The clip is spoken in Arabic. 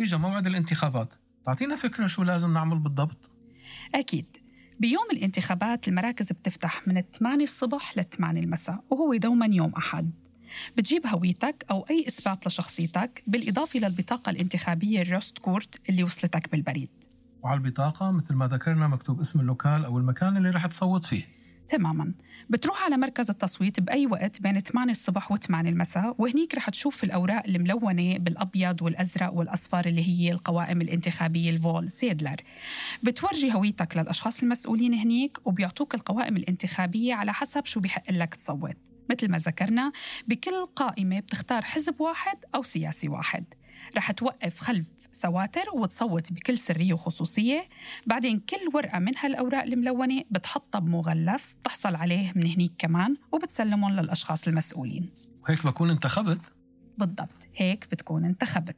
إجا موعد الانتخابات. تعطينا فكرة شو لازم نعمل بالضبط؟ أكيد. بيوم الانتخابات المراكز بتفتح من 8 الصبح ل 8 المساء وهو دوما يوم أحد. بتجيب هويتك أو أي إثبات لشخصيتك بالإضافة للبطاقة الانتخابية ال röstkort اللي وصلتك بالبريد. وعلى البطاقة مثل ما ذكرنا مكتوب اسم ال lokal أو المكان اللي رح تصوت فيه. تماما. بتروح على مركز التصويت بأي وقت بين 8 الصبح و 8 المساء وهنيك رح تشوف الأوراق الملونة بالأبيض والأزرق والأصفر اللي هي القوائم الانتخابية ال valsedlar بتورجي هويتك للأشخاص المسؤولين هنيك وبيعطوك القوائم الانتخابية على حسب شو بيحق لك تصوت. مثل ما ذكرنا بكل قائمة بتختار حزب واحد أو سياسي واحد. رح توقف خلف سواتر وتصوت بكل سرية وخصوصية. بعدين كل ورقة من هالأوراق الملونة بتحطها بمغلف بتحصل عليه من هنيك كمان وبتسلمهم للأشخاص المسؤولين. وهيك بكون انتخبت؟ بالضبط هيك بتكون انتخبت.